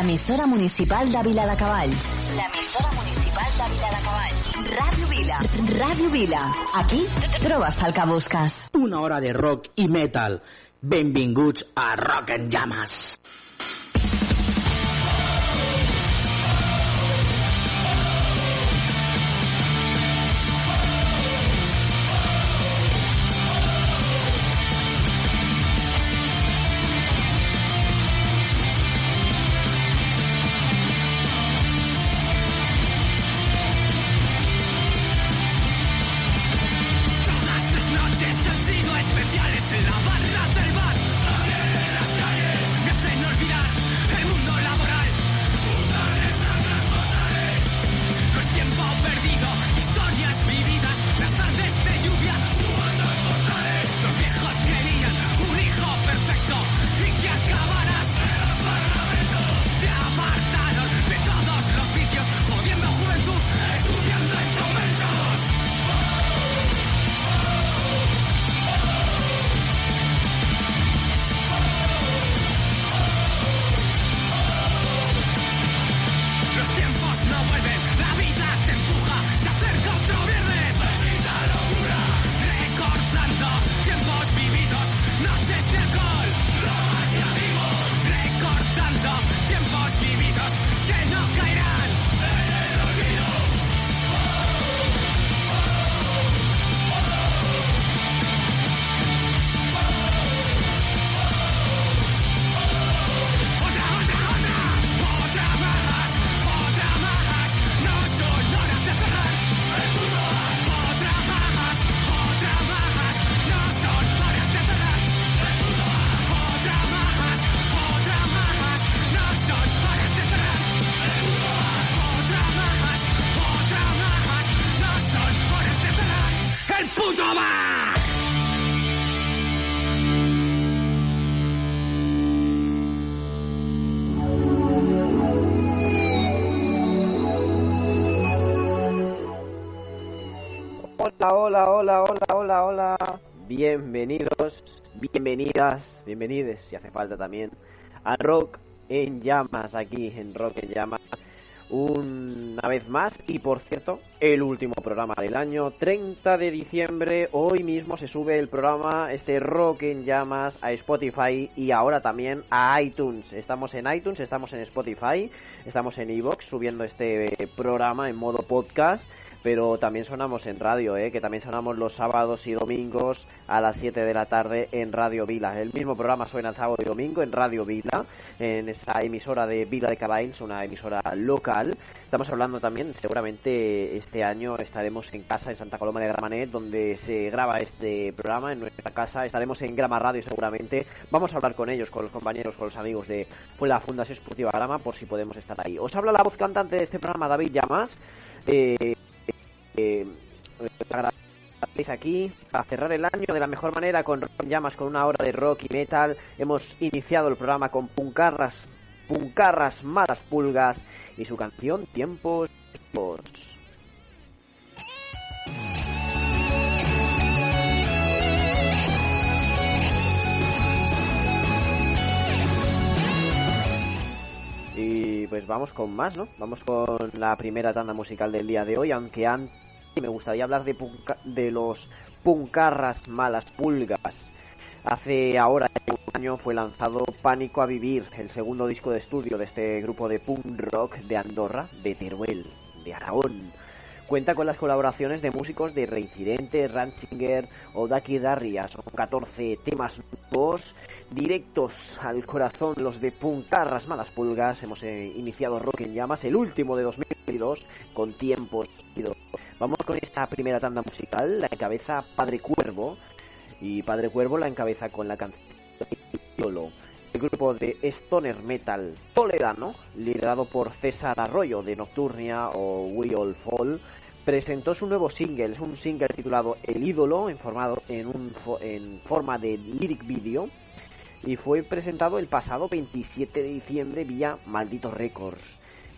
Emisora municipal de Vila de Cavalls. La emisora municipal de Vila de Cavalls. Radio Vila. Radio Vila. Aquí trobes el que busques. Una hora de rock i metal. Benvinguts a Rock en Llamas. Hola, hola, hola, hola, hola. Bienvenidos, bienvenidas, bienvenides, si hace falta también, a Rock en Llamas, aquí en Rock en Llamas. Una vez más, y por cierto, el último programa del año, 30 de diciembre. Hoy mismo se sube el programa, este Rock en Llamas, a Spotify y ahora también a iTunes. Estamos en iTunes, estamos en Spotify, estamos en Evox subiendo este programa en modo podcast pero también sonamos en radio, ¿eh? que también sonamos los sábados y domingos a las 7 de la tarde en Radio Vila. El mismo programa suena sábado y domingo en Radio Vila, en esta emisora de Vila de Caballos, una emisora local. Estamos hablando también, seguramente este año estaremos en casa en Santa Coloma de Gramanet, donde se graba este programa, en nuestra casa. Estaremos en Grama Radio seguramente. Vamos a hablar con ellos, con los compañeros, con los amigos de la Fundación Esportiva Grama, por si podemos estar ahí. Os habla la voz cantante de este programa, David Llamas. Eh, eh, aquí para cerrar el año de la mejor manera con llamas con una hora de rock y metal hemos iniciado el programa con puncarras puncarras malas pulgas y su canción tiempos Y pues vamos con más, ¿no? Vamos con la primera tanda musical del día de hoy, aunque antes me gustaría hablar de, de los puncarras malas pulgas. Hace ahora un año fue lanzado Pánico a Vivir, el segundo disco de estudio de este grupo de punk rock de Andorra, de Teruel, de Aragón. Cuenta con las colaboraciones de músicos de Reincidente, Ranchinger o Daki Darria. Son 14 temas nuevos, directos al corazón, los de Puncarras Malas Pulgas. Hemos eh, iniciado Rock en Llamas, el último de 2022, con tiempos. Vamos con esta primera tanda musical, la encabeza Padre Cuervo, y Padre Cuervo la encabeza con la canción El grupo de Stoner Metal toledano, liderado por César Arroyo de Nocturnia o We All Fall, presentó su nuevo single, es un single titulado El ídolo, en, formado, en, un, en forma de lyric video, y fue presentado el pasado 27 de diciembre vía Malditos Records,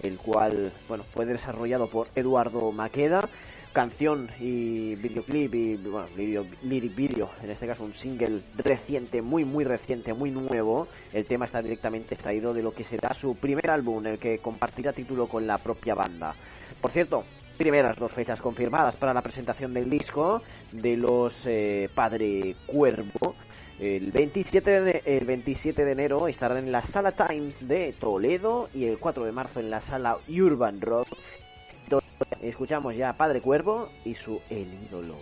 el cual bueno, fue desarrollado por Eduardo Maqueda canción y videoclip y bueno, video, video, en este caso un single reciente, muy muy reciente, muy nuevo. El tema está directamente extraído de lo que será su primer álbum, el que compartirá título con la propia banda. Por cierto, primeras dos fechas confirmadas para la presentación del disco de los eh, Padre Cuervo. El 27, de, el 27 de enero estarán en la Sala Times de Toledo y el 4 de marzo en la Sala Urban Rock Escuchamos ya a Padre Cuervo y su El ídolo.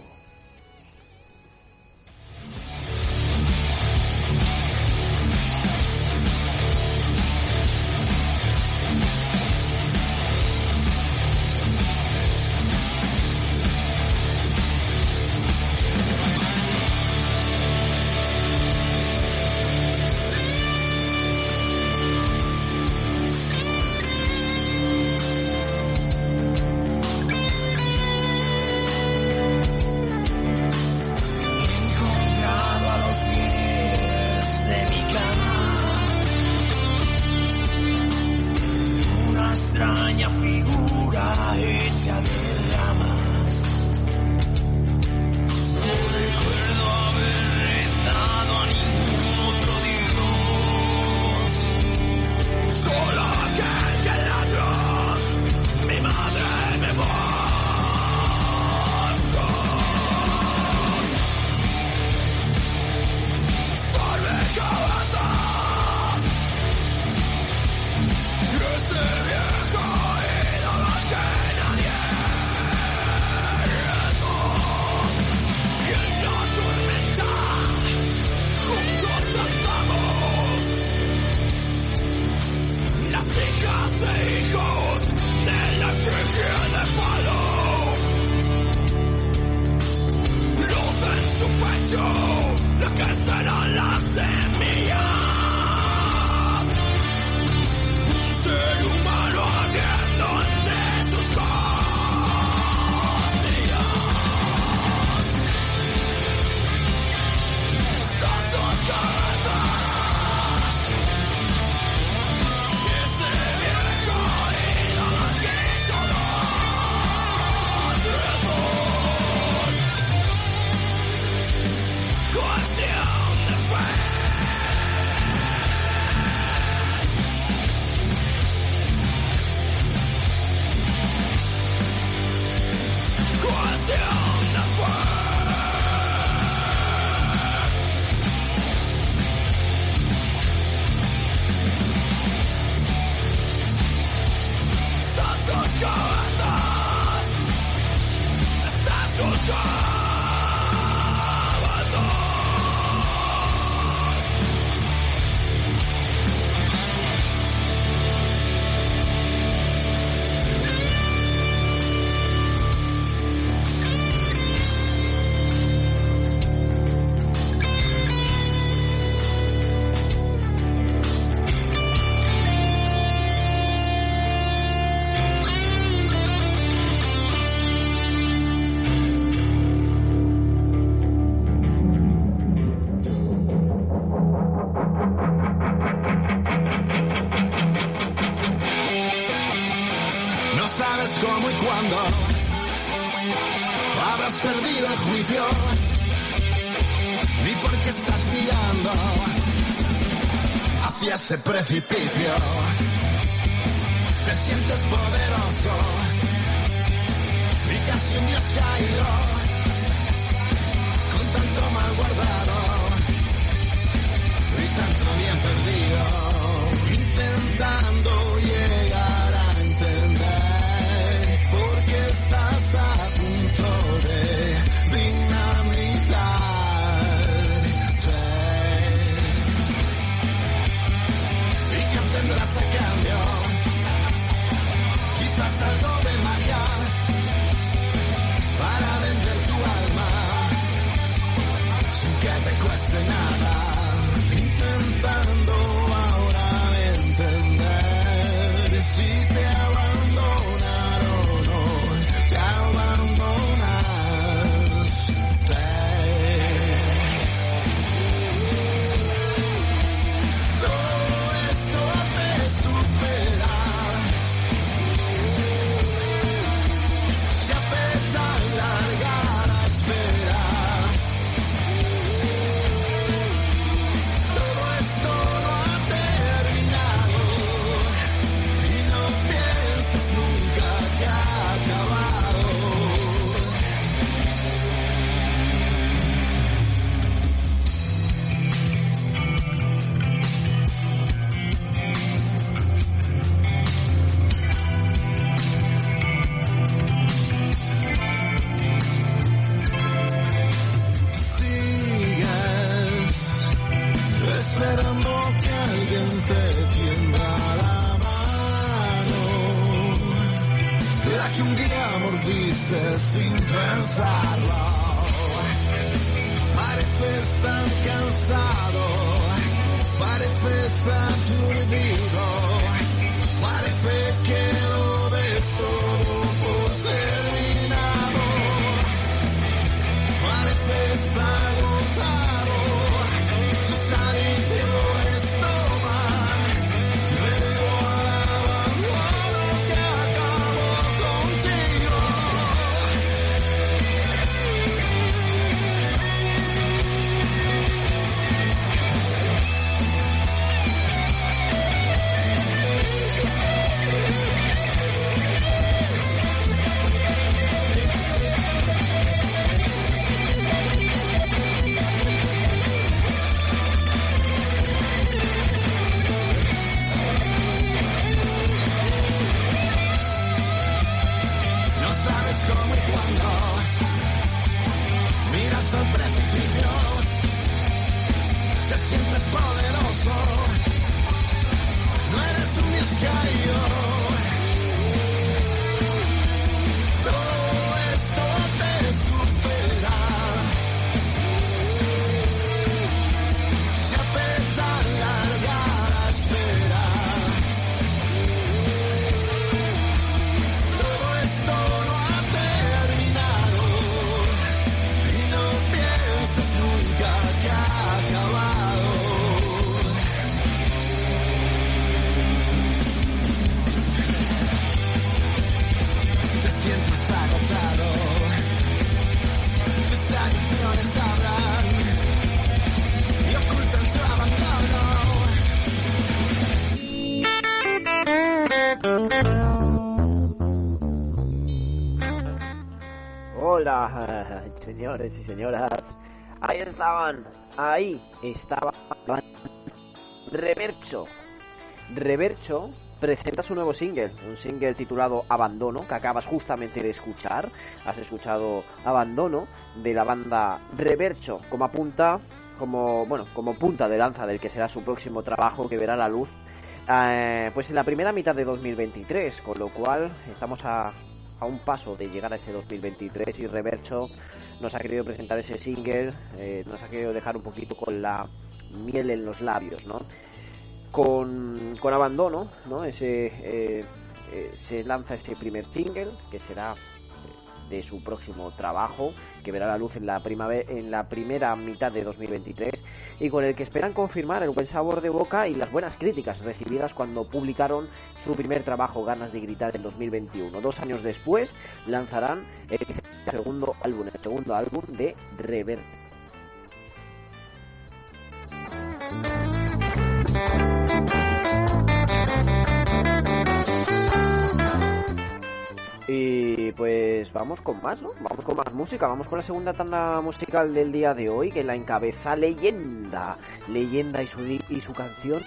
Señores y señoras. Ahí estaban, ahí estaban. Revercho. Revercho presenta su nuevo single, un single titulado Abandono, que acabas justamente de escuchar. Has escuchado Abandono de la banda Revercho, como apunta, como bueno, como punta de lanza del que será su próximo trabajo que verá la luz. eh, pues en la primera mitad de 2023, con lo cual estamos a, a un paso de llegar a ese 2023 y Revercho nos ha querido presentar ese single, eh, nos ha querido dejar un poquito con la miel en los labios, ¿no? Con, con abandono, ¿no? Ese, eh, eh, se lanza ese primer single que será de su próximo trabajo que verá la luz en la primera mitad de 2023 y con el que esperan confirmar el buen sabor de boca y las buenas críticas recibidas cuando publicaron su primer trabajo Ganas de gritar en 2021 dos años después lanzarán el segundo álbum el segundo álbum de Rever Y pues vamos con más, ¿no? Vamos con más música, vamos con la segunda tanda musical del día de hoy, que la encabeza Leyenda. Leyenda y su, y su canción.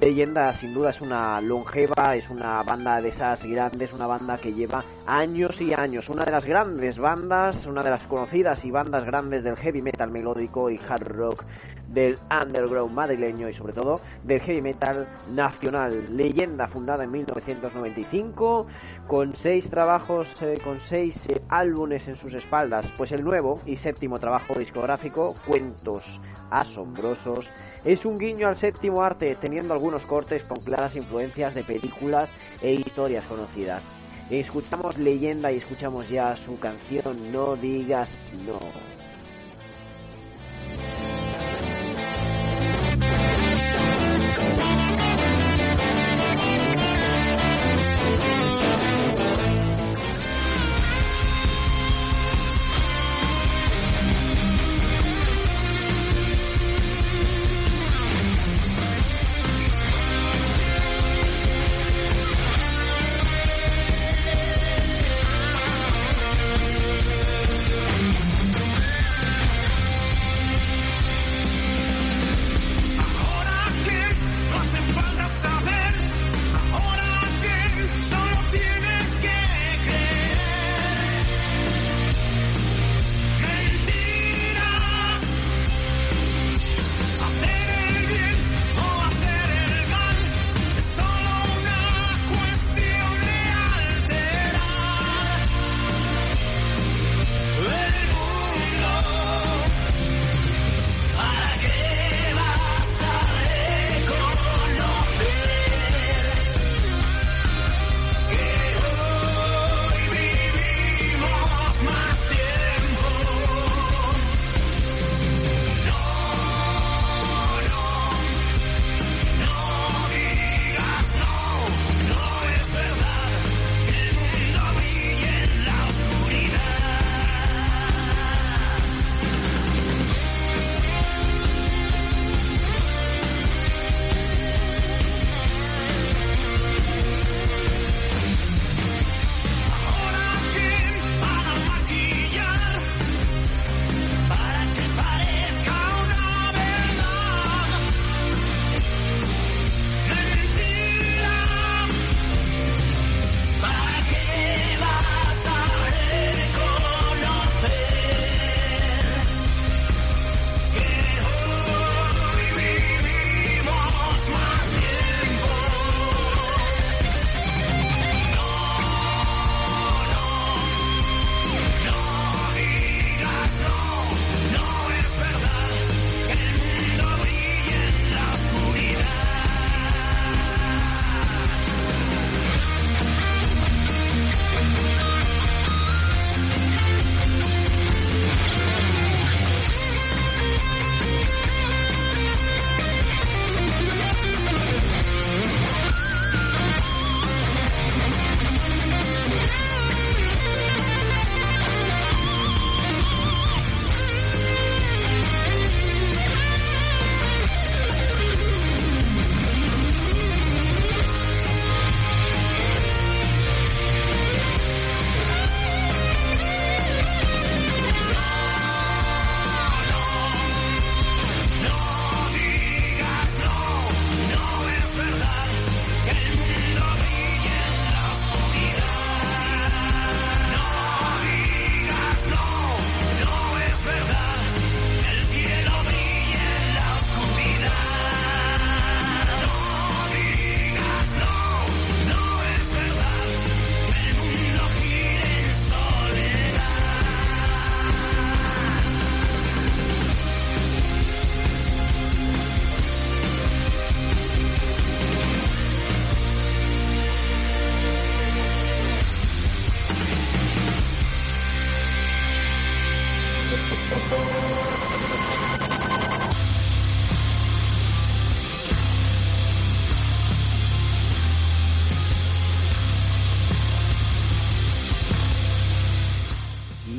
Leyenda sin duda es una longeva, es una banda de esas grandes, una banda que lleva años y años, una de las grandes bandas, una de las conocidas y bandas grandes del heavy metal melódico y hard rock del underground madrileño y sobre todo del heavy metal nacional. Leyenda fundada en 1995 con seis trabajos, eh, con seis eh, álbumes en sus espaldas, pues el nuevo y séptimo trabajo discográfico, Cuentos Asombrosos, es un guiño al séptimo arte, teniendo algunos cortes con claras influencias de películas e historias conocidas. Escuchamos leyenda y escuchamos ya su canción No digas no.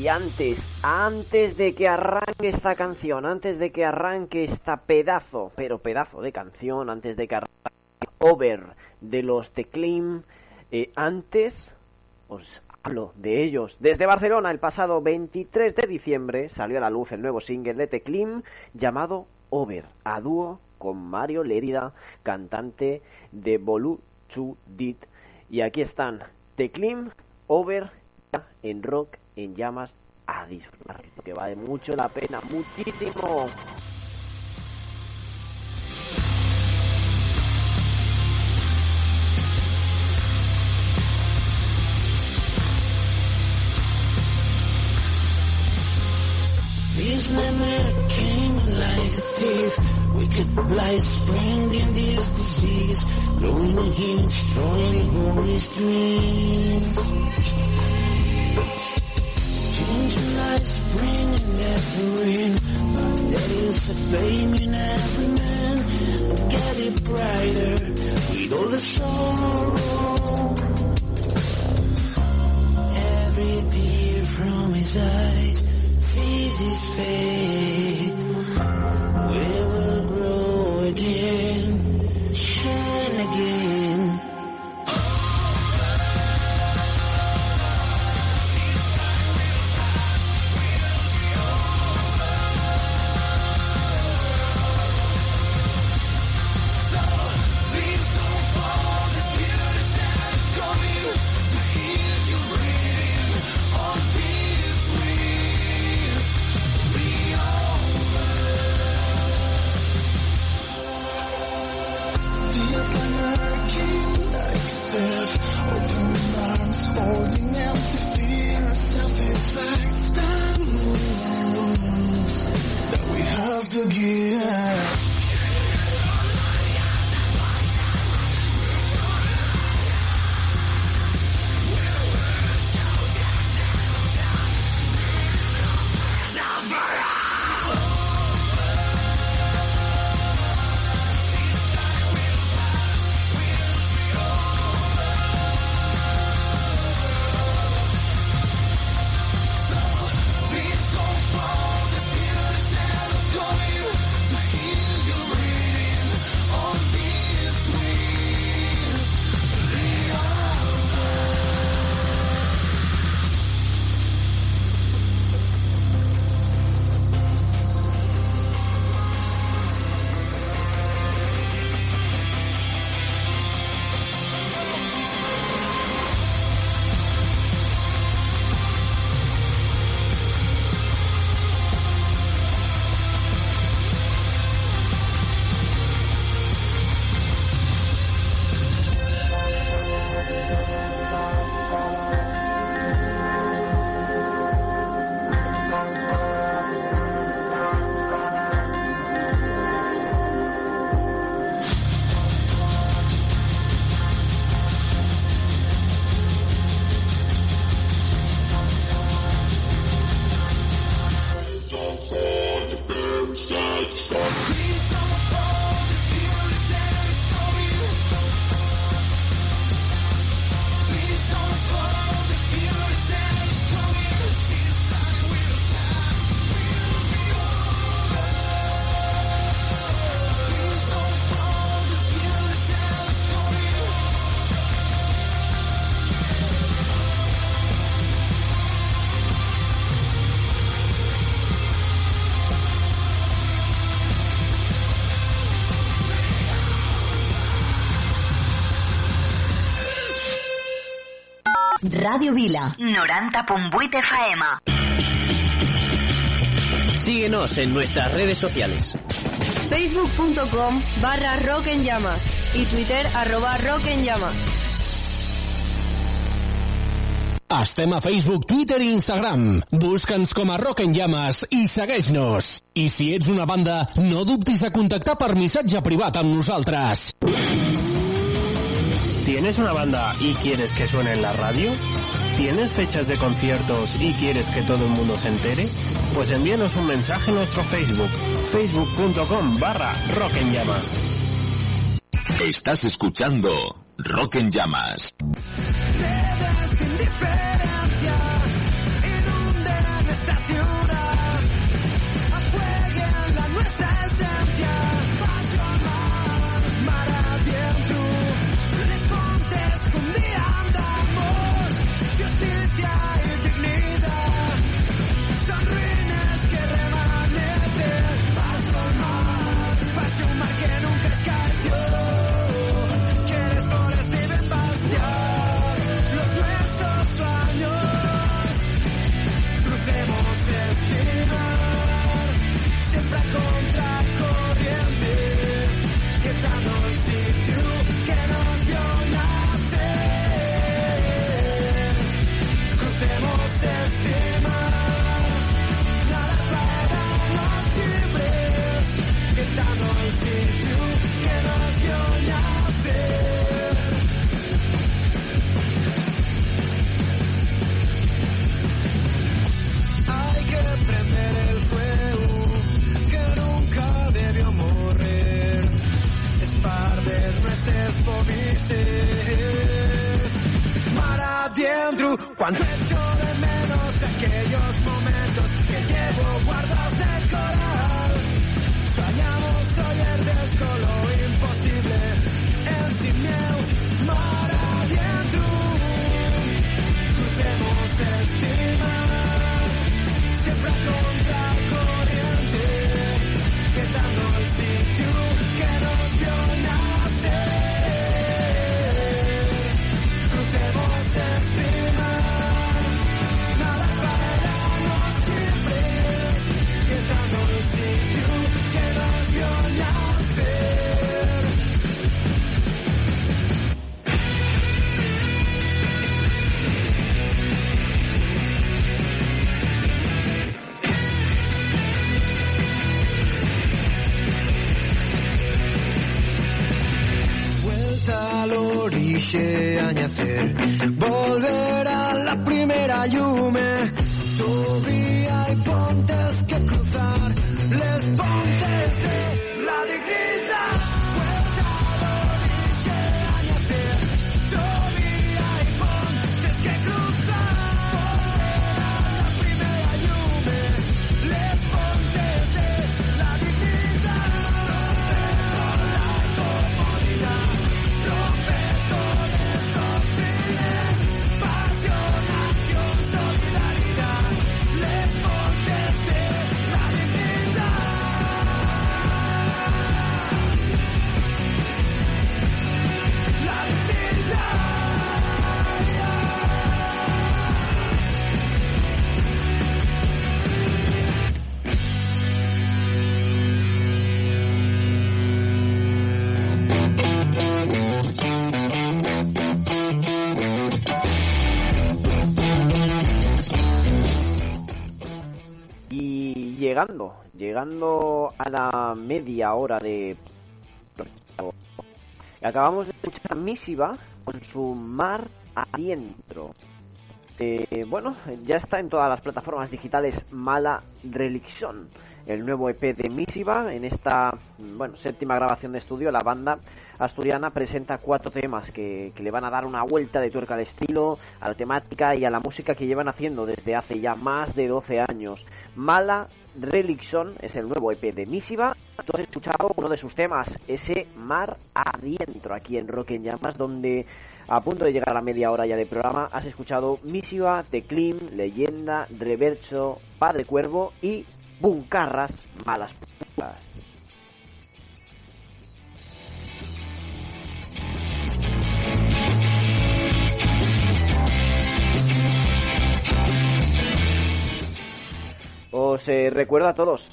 Antes, antes de que arranque esta canción, antes de que arranque esta pedazo, pero pedazo de canción, antes de que arranque Over de los Teclim, eh, antes os hablo de ellos. Desde Barcelona, el pasado 23 de diciembre, salió a la luz el nuevo single de Teclim llamado Over, a dúo con Mario Lérida, cantante de Bolu Dit. Y aquí están Teclim, Over, en rock, en llamas, a disfrutar, que vale mucho la pena, muchísimo. These memories came like a thief. Wicked blight spreading this disease. Growing and healing, destroying holy streams. Changing like spring in every rain. There is a flame in every man. Get it brighter with all the sorrow. Every tear from his eyes feeds his faith. We will grow again, shine again. Radio Vila, 90.8 FM. Síguenos en nuestras redes sociales. Facebook.com barra Rock en Llamas y Twitter arroba Rock en Llamas. Estem a Facebook, Twitter i Instagram. Busca'ns com a Rock en Llames i segueix-nos. I si ets una banda, no dubtis a contactar per missatge privat amb nosaltres. ¿Tienes una banda y quieres que suene en la radio? ¿Tienes fechas de conciertos y quieres que todo el mundo se entere? Pues envíanos un mensaje en nuestro Facebook, facebook.com barra Rock en Llamas. Estás escuchando Rock en Llamas. A la media hora de... Acabamos de escuchar Misiva con su Mar Adentro. Eh, bueno, ya está en todas las plataformas digitales Mala Religión, el nuevo EP de Misiva. En esta, bueno, séptima grabación de estudio, la banda asturiana presenta cuatro temas que, que le van a dar una vuelta de tuerca al estilo, a la temática y a la música que llevan haciendo desde hace ya más de 12 años. Mala Religión es el nuevo EP de Misiva. Tú has escuchado uno de sus temas, ese Mar Adentro, aquí en Rock en Llamas, donde a punto de llegar a la media hora ya de programa has escuchado Misiva, Teclim, Leyenda, Reverso, Padre Cuervo y Buncarras Malas Putas. Os eh, recuerdo a todos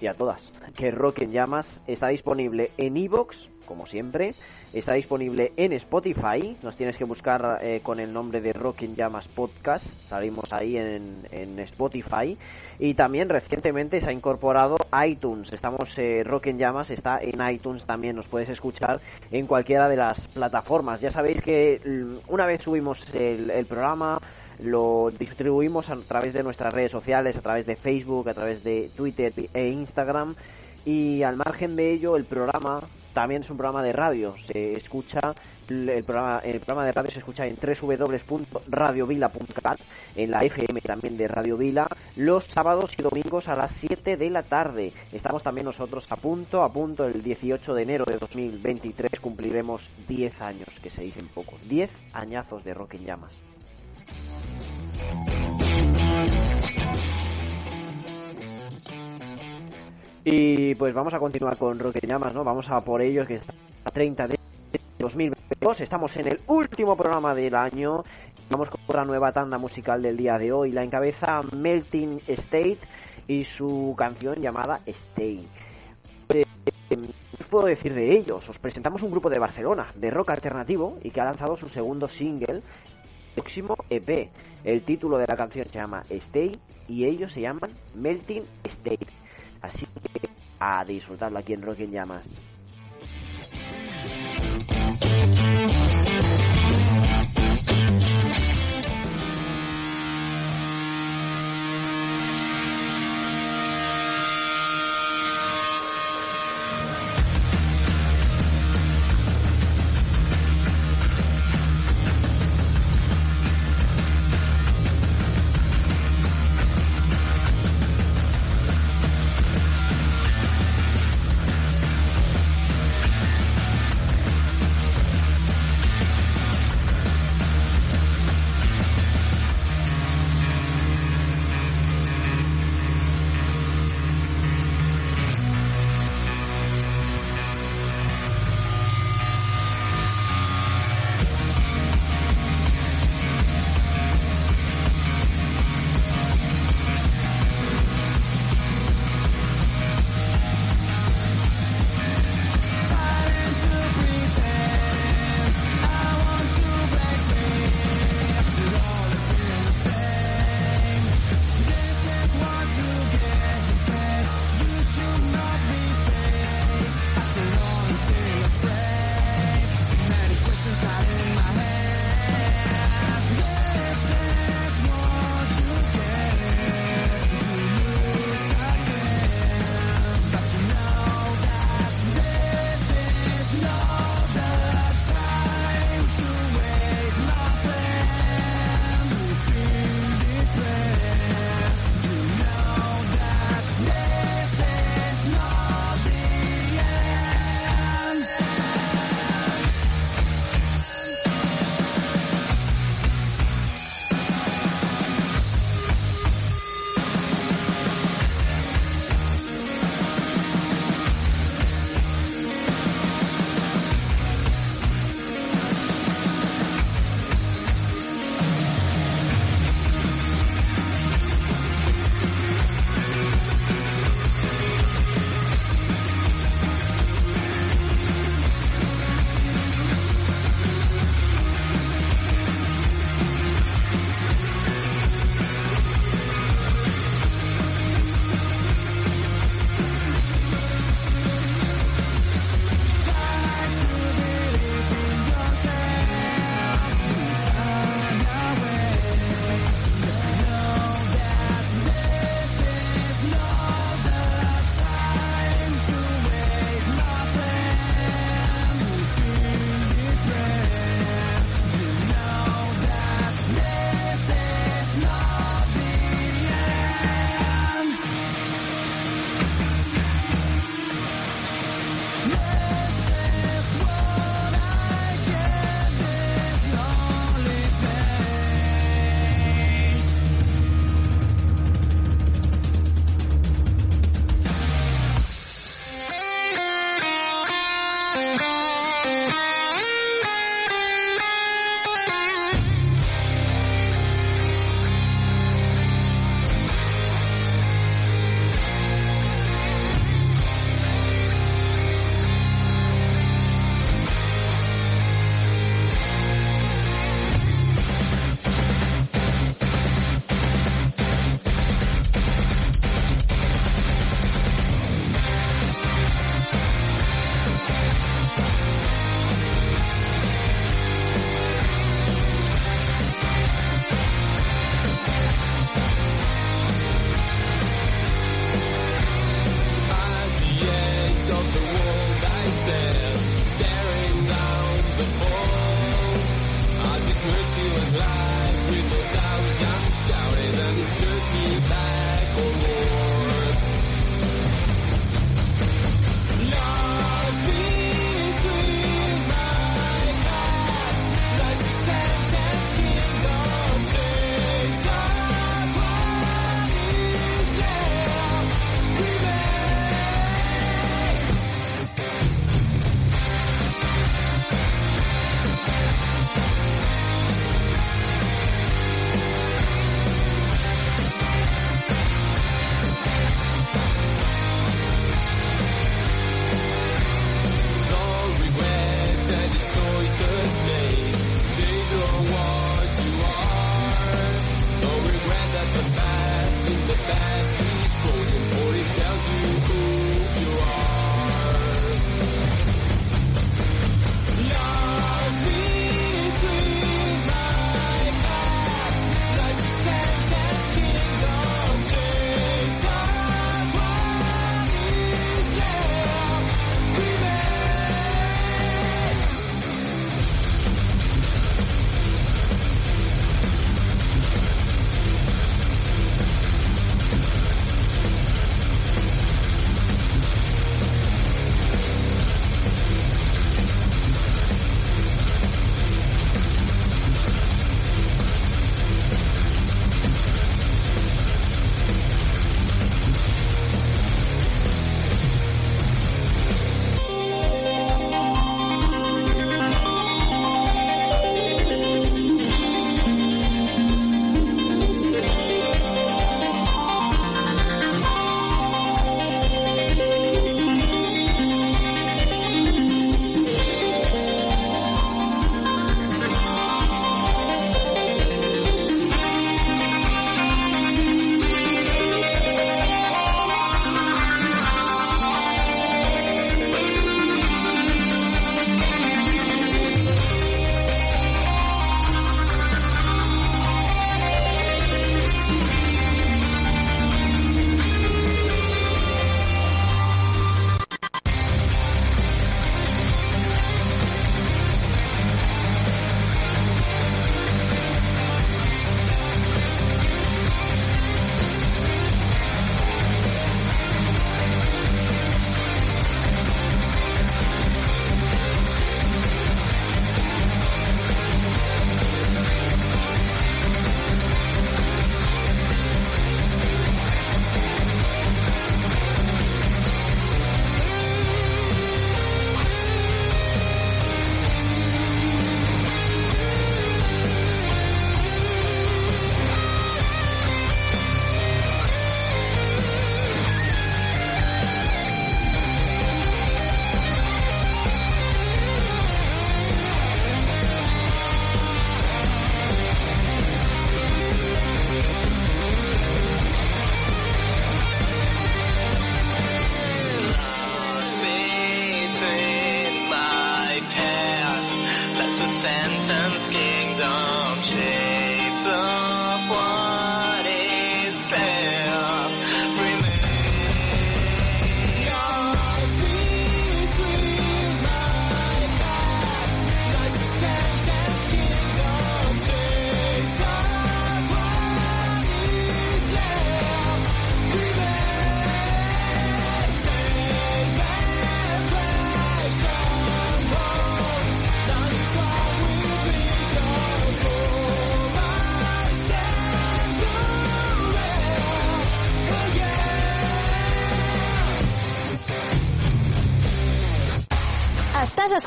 y a todas que Rock en Llamas está disponible en Evox, como siempre, está disponible en Spotify, nos tienes que buscar eh, con el nombre de Rock en Llamas Podcast, salimos ahí en, en Spotify, y también recientemente se ha incorporado iTunes, estamos, eh, Rock Llamas está en iTunes. También, nos puedes escuchar en cualquiera de las plataformas, ya sabéis que mm, una vez subimos el programa, lo distribuimos a través de nuestras redes sociales, a través de Facebook, a través de Twitter e Instagram. Y al margen de ello, el programa también es un programa de radio. Se escucha el programa, el programa de radio se escucha en www.radiovila.cat, en la FM también de Radio Vila, los sábados y domingos a las 7 de la tarde. Estamos también nosotros a punto, a punto, el 18 de enero de 2023 cumpliremos 10 años, que se dicen poco. 10 añazos de Rock en Llamas. Y pues vamos a continuar con Rock en Llamas, ¿no? Vamos a por ellos, que está a 30 de 2022. Estamos en el último programa del año. Vamos con otra nueva tanda musical del día de hoy. La encabeza Melting State y su canción llamada Stay. Eh, ¿Qué puedo decir de ellos? Os presentamos un grupo de Barcelona, de rock alternativo, y que ha lanzado su segundo single, próximo EP. El título de la canción se llama Stay y ellos se llaman Melting State. Así que a disfrutarlo aquí en Rock en Llamas.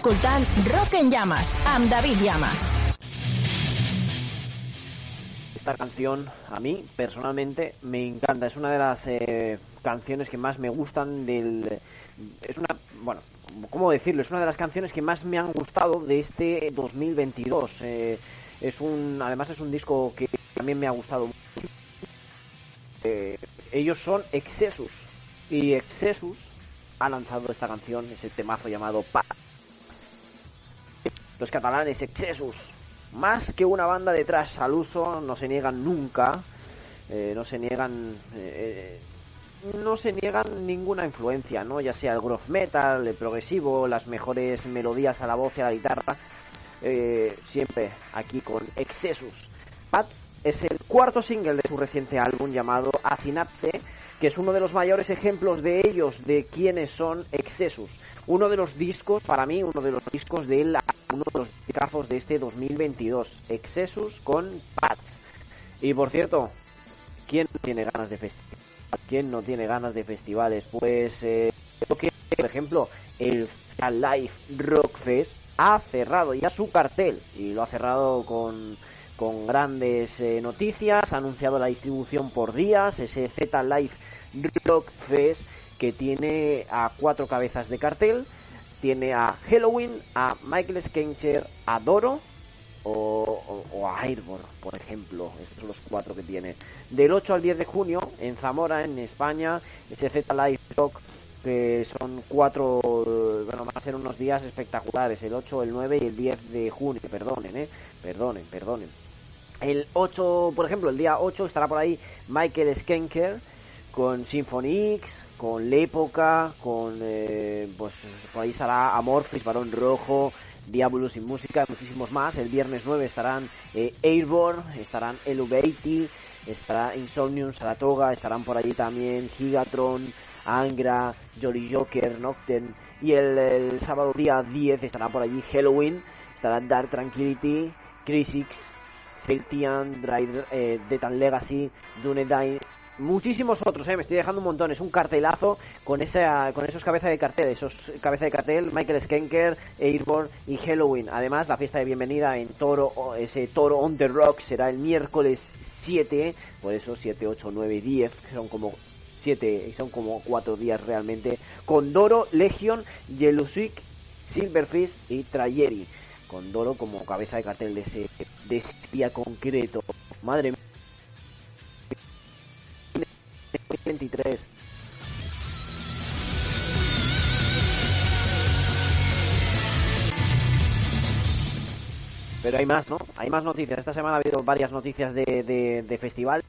Rock en Llamas amb David Llamas. Esta canción a mí personalmente me encanta. Es una de las eh, canciones que más me gustan del... Es una... Bueno, ¿cómo decirlo? Es una de las canciones que más me han gustado de este 2022. Eh, es un... Además es un disco que también me ha gustado mucho. Eh, ellos son Excessus. Y Excessus ha lanzado esta canción, ese temazo llamado Pa. Los catalanes Excessus, más que una banda de trash al uso, no se niegan nunca, eh, no se niegan, eh, no se niegan ninguna influencia, ¿no? Ya sea el groove metal, el progresivo, las mejores melodías a la voz y a la guitarra, eh, siempre aquí con Excessus. Pat es el cuarto single de su reciente álbum llamado Acinapse, que es uno de los mayores ejemplos de ellos, de quiénes son Excessus. Uno de los discos, para mí, uno de los discos de él, uno de los discos de este 2022. Excessus con Pats. Y por cierto, ¿quién no tiene ganas de festivales? ¿Quién no tiene ganas de festivales? Pues, eh, que, por ejemplo, el Live Rock Fest ha cerrado ya su cartel y lo ha cerrado con con grandes eh, noticias, ha anunciado la distribución por días, ese Z Live Rock Fest que tiene a cuatro cabezas de cartel, tiene a Halloween, a Michael Skencher, a Doro o, a Airborne, por ejemplo, estos son los cuatro que tiene. Del 8 al 10 de junio en Zamora, en España, ese Z Live Rock que son cuatro, bueno, van a ser unos días espectaculares, el 8, el 9 y el 10 de junio, perdonen, eh, perdonen, perdonen. El 8, por ejemplo, el día 8 estará por ahí Michael Skenker con Symphony X, con L'Época, con, eh, pues por ahí estará Amorphis, Barón Rojo, Diablo sin música, muchísimos más. El viernes 9 estarán eh, Airborne, estarán Eluvati, estará Insomnium, Saratoga, estarán por allí también Gigatron, Angra, Jolly Joker, Nocturne. Y el, sábado día 10 estará por allí Halloween, estará Dark Tranquility, Crisix, Feltian, Drive, eh, Detan Legacy, Dunedain, muchísimos otros, eh, me estoy dejando un montón. Es un cartelazo con esa, con esos cabezas de cartel, esos cabezas de cartel, Michael Skenker, Airborne y Halloween. Además, la fiesta de bienvenida en Toro, ese Toro on the Rock será el miércoles 7, por eso 7, 8, 9 y 10, que son como 7 y son como 4 días realmente, con Doro, Legion, Yelusik, Silverfish y Trayeri. Con Doro como cabeza de cartel de ese, de ese día concreto. Madre mía. 23. Pero hay más, ¿no? Hay más noticias. Esta semana ha habido varias noticias de, de, festival.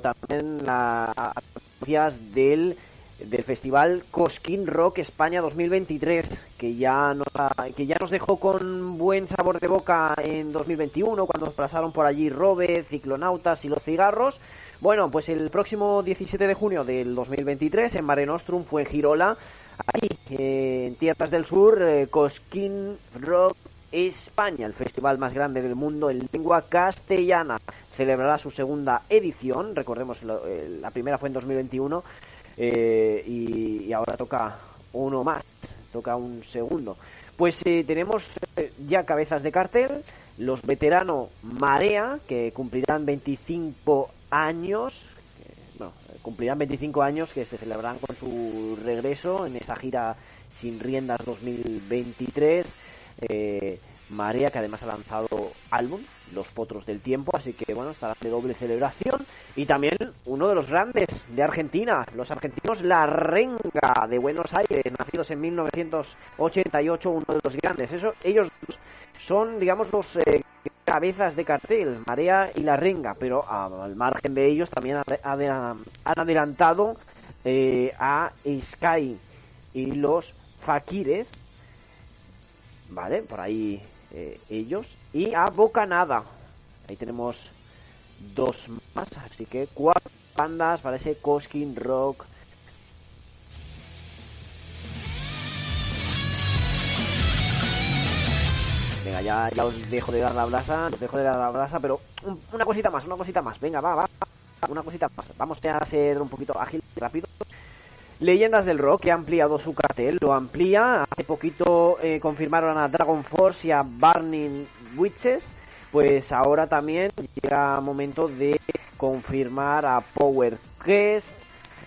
También las noticias del, del festival Cosquín Rock España 2023, que ya, nos que ya nos dejó con buen sabor de boca en 2021, cuando pasaron por allí Robe, Ciclonautas y los cigarros. Bueno, pues el próximo 17 de junio del 2023 en Mare Nostrum fue Girola, ahí en Tierras del Sur, eh, Cosquín Rock España, el festival más grande del mundo en lengua castellana. Celebrará su segunda edición, recordemos, eh, la primera fue en 2021 eh, y, y, ahora toca uno más, toca un segundo. Pues eh, tenemos eh, ya cabezas de cartel, los veteranos Marea, que cumplirán 25 años, bueno, cumplirán 25 años que se celebrarán con su regreso en esa gira sin riendas 2023. Eh, Marea, que además ha lanzado álbum, Los Potros del Tiempo, así que bueno, estará de doble celebración. Y también uno de los grandes de Argentina, los argentinos La Renga de Buenos Aires, nacidos en 1988, uno de los grandes. Eso, ellos son, digamos, los eh, cabezas de cartel, Marea y La Renga, pero al margen de ellos también han adelantado eh, a Sky y los Fakires, ¿vale? Por ahí eh, ellos. Y a Bocanada. Ahí tenemos dos más, así que cuatro bandas para ese Coskin Rock. Venga, ya, ya os dejo de dar la brasa, os dejo de dar la brasa, pero un, una cosita más, una cosita más. Venga, va, va, una cosita más. Vamos a ser un poquito ágiles y rápidos. Leyendas del Rock que ha ampliado su cartel, lo amplía. Hace poquito eh, confirmaron a Dragon Force y a Burning Witches. Pues ahora también llega momento de confirmar a Power Quest,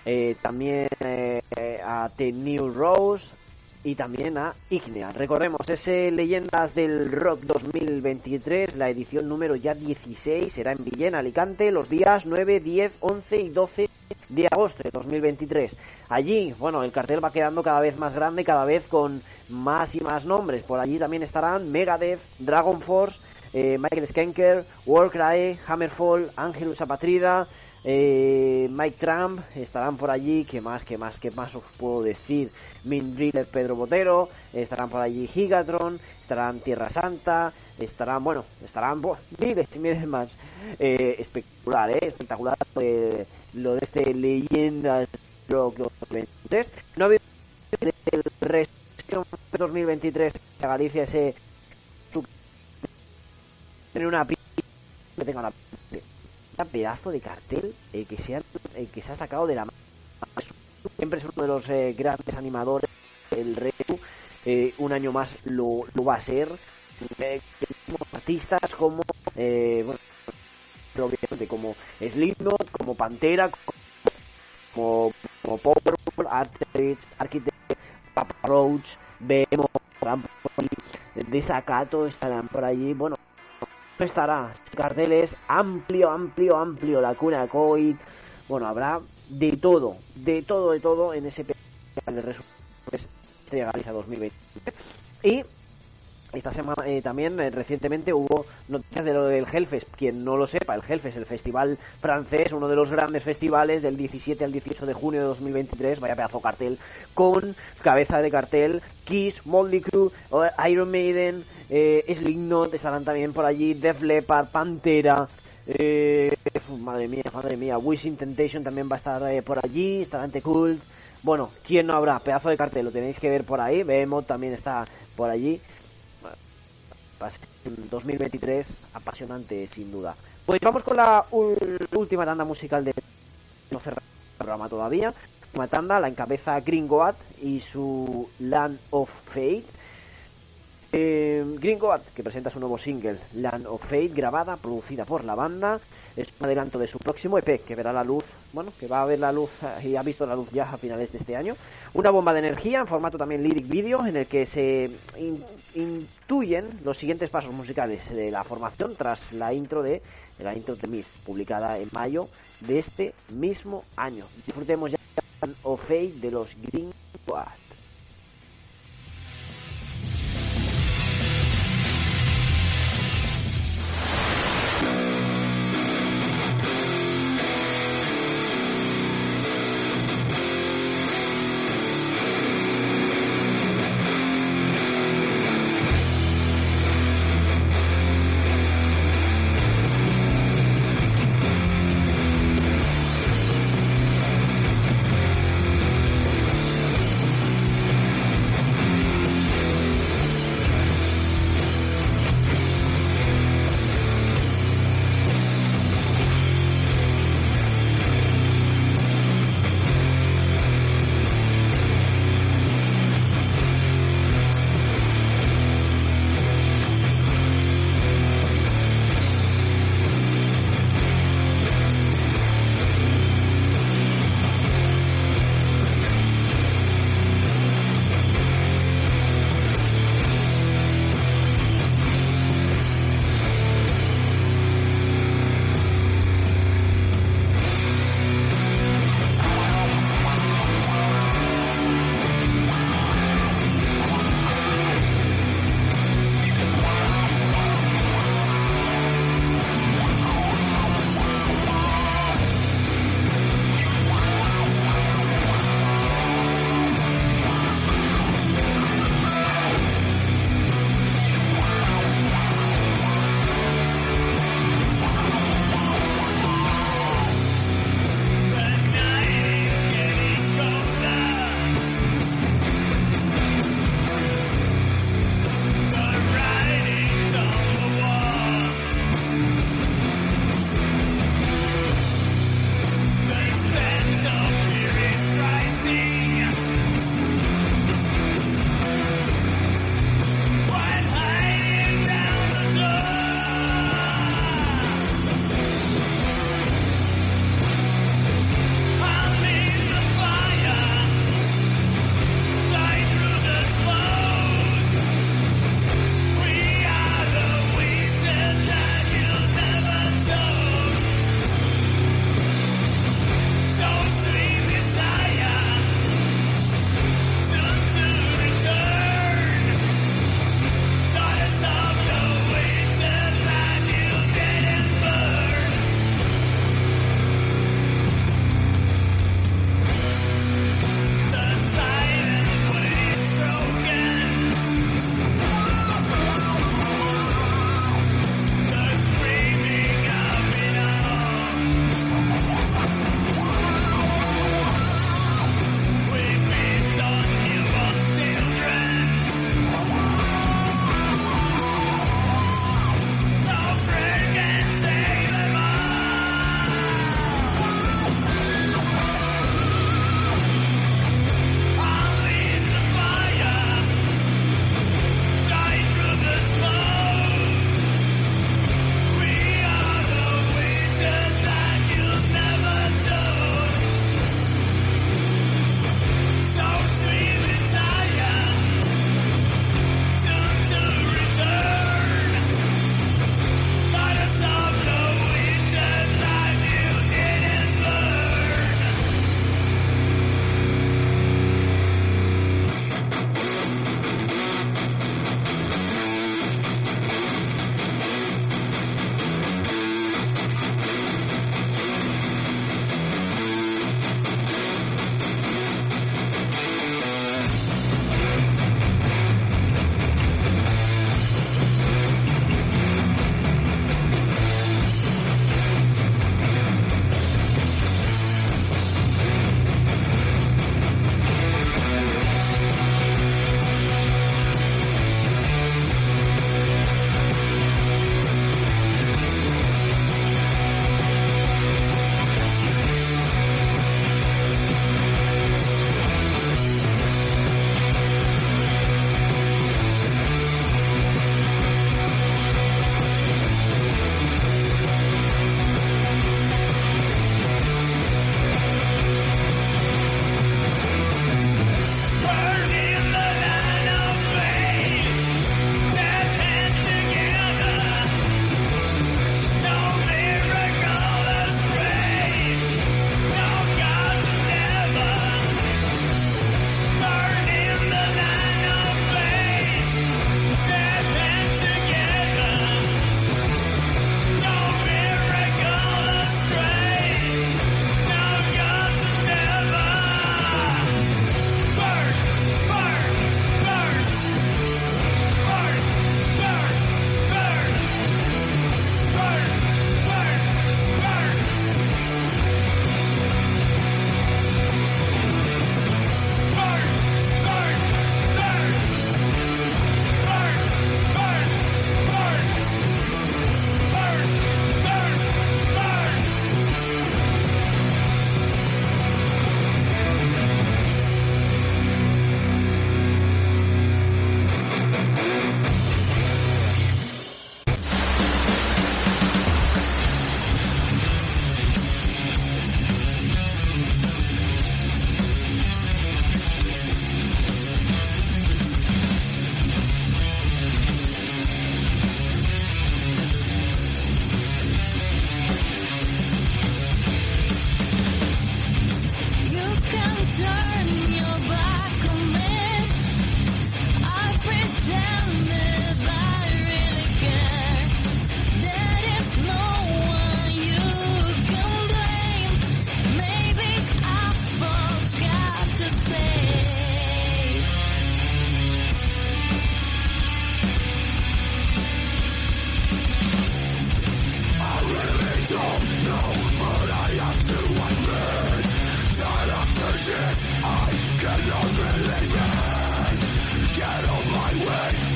eh, también eh, a The New Rose y también a Ignea. Recordemos, ese Leyendas del Rock 2023, la edición número ya 16, será en Villena, Alicante, los días 9, 10, 11 y 12 de agosto de 2023. Allí, bueno, el cartel va quedando cada vez más grande, cada vez con más y más nombres. Por allí también estarán Megadeth, Dragon Force, eh, Michael Skanker, Warcry, Hammerfall, Angelus Apatrida, eh, Mike Trump, estarán por allí, ¿qué más, qué más, qué más os puedo decir? Min Driller, Pedro Botero, estarán por allí Gigatron, estarán Tierra Santa, estarán, bueno, estarán miles y miles más. Eh, espectacular, ¿eh? Espectacular eh, lo de este Leyendas Rock 2023. No ha habido de 2023 a Galicia ese tener una que tenga una un pedazo de cartel eh, que se ha, eh, que se ha sacado de la. Siempre es uno de los eh, grandes animadores del reto. Eh, un año más lo, va a ser. Artistas como bueno, obviamente como Slipknot, como Pantera, como, como Powerful, Architect, Architect, Papa Roach, Behemoth, estarán por allí, Desacato estarán por allí, bueno, estará carteles amplio, amplio, amplio, la cuna Coit, bueno, habrá de todo, de todo, de todo en ese de resúmenes de Galicia 2020. Y esta semana eh, también eh, recientemente hubo noticias de lo del Hellfest. Quien no lo sepa, el Hellfest, el festival francés, uno de los grandes festivales del 17 al 18 de junio de 2023, vaya pedazo cartel, con cabeza de cartel Kiss, Motley Crue, eh, Iron Maiden, eh, Slipknot, estarán también por allí, Def Leppard, Pantera, eh, madre mía, madre mía, Wishing Temptation también va a estar eh, por allí, estará ante Cult. Bueno, ¿quién no habrá? Pedazo de cartel, lo tenéis que ver por ahí. Behemoth también está por allí. Va a ser un 2023 apasionante, sin duda. Pues vamos con la última tanda musical de no cerrar el programa todavía. Una tanda la encabeza Gringoat y su Land of Fate. Eh, que presenta su nuevo single, Land of Fate, grabada, producida por la banda. Es un adelanto de su próximo EP, que verá la luz, bueno, que va a ver la luz eh, y ha visto la luz ya a finales de este año. Una bomba de energía en formato también lyric video, en el que se in- intuyen los siguientes pasos musicales de la formación tras la intro de la intro de Myth, publicada en mayo de este mismo año. Disfrutemos ya of Fate de los. Thank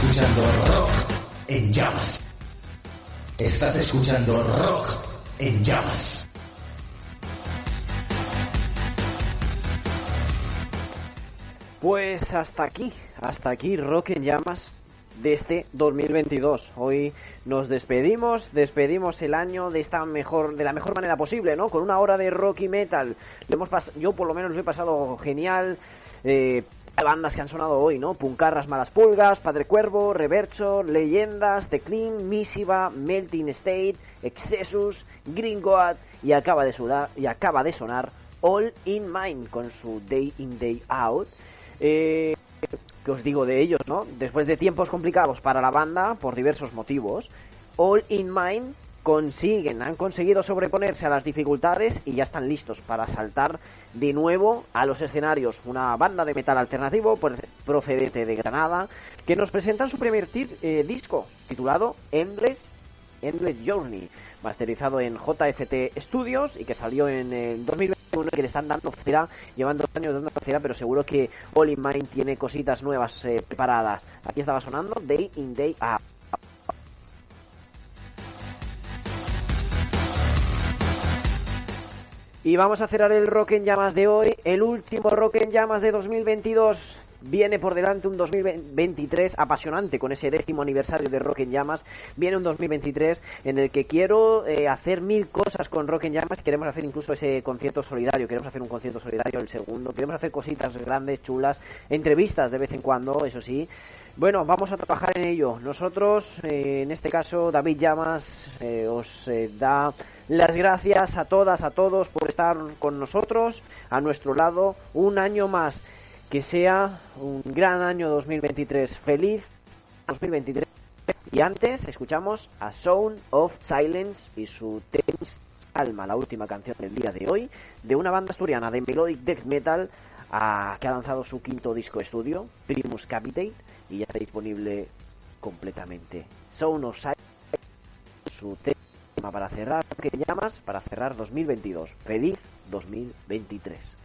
escuchando rock en llamas. Estás escuchando rock en llamas. Pues hasta aquí, hasta aquí Rock en Llamas de este 2022. Hoy nos despedimos, despedimos el año de esta mejor, de la mejor manera posible, ¿no? Con una hora de rock y metal. Yo por lo menos lo he pasado genial. Eh, bandas que han sonado hoy, ¿no? Puncarras Malas Pulgas, Padre Cuervo, Reverso, Leyendas, The Clean, Misiva, Melting State, Excessus, Green God y acaba de sonar All in Mind con su Day in Day Out. Eh, os digo de ellos, ¿no? Después de tiempos complicados para la banda por diversos motivos, All in Mind consiguen, han conseguido sobreponerse a las dificultades y ya están listos para saltar de nuevo a los escenarios. Una banda de metal alternativo pues, procedente de Granada que nos presentan su primer eh, disco titulado Endless Endless Journey, masterizado en JFT Studios y que salió en el 2021 que le están dando cera, llevando años dando cera, pero seguro que All in Mind tiene cositas nuevas eh, preparadas. Aquí estaba sonando Day in Day Out. Y vamos a cerrar el Rock en Llamas de hoy, el último Rock en Llamas de 2022. Viene por delante un 2023 apasionante con ese décimo aniversario de Rock en Llamas. Viene un 2023 en el que quiero eh, hacer mil cosas con Rock en Llamas. Queremos hacer incluso ese concierto solidario. Queremos hacer un concierto solidario el segundo. Queremos hacer cositas grandes, chulas. Entrevistas de vez en cuando, eso sí. Bueno, vamos a trabajar en ello. Nosotros, eh, en este caso, David Llamas, eh, os eh, da las gracias a todas, a todos por estar con nosotros, a nuestro lado, un año más. Que sea un gran año 2023. Feliz 2023. Y antes escuchamos a Sound of Silence y su Thames Alma, la última canción del día de hoy, de una banda asturiana de melodic death metal a- que ha lanzado su quinto disco estudio, Primus Capitate, y ya está disponible completamente. Sound of su tema para cerrar, que llamas? Para cerrar 2022. Feliz 2023.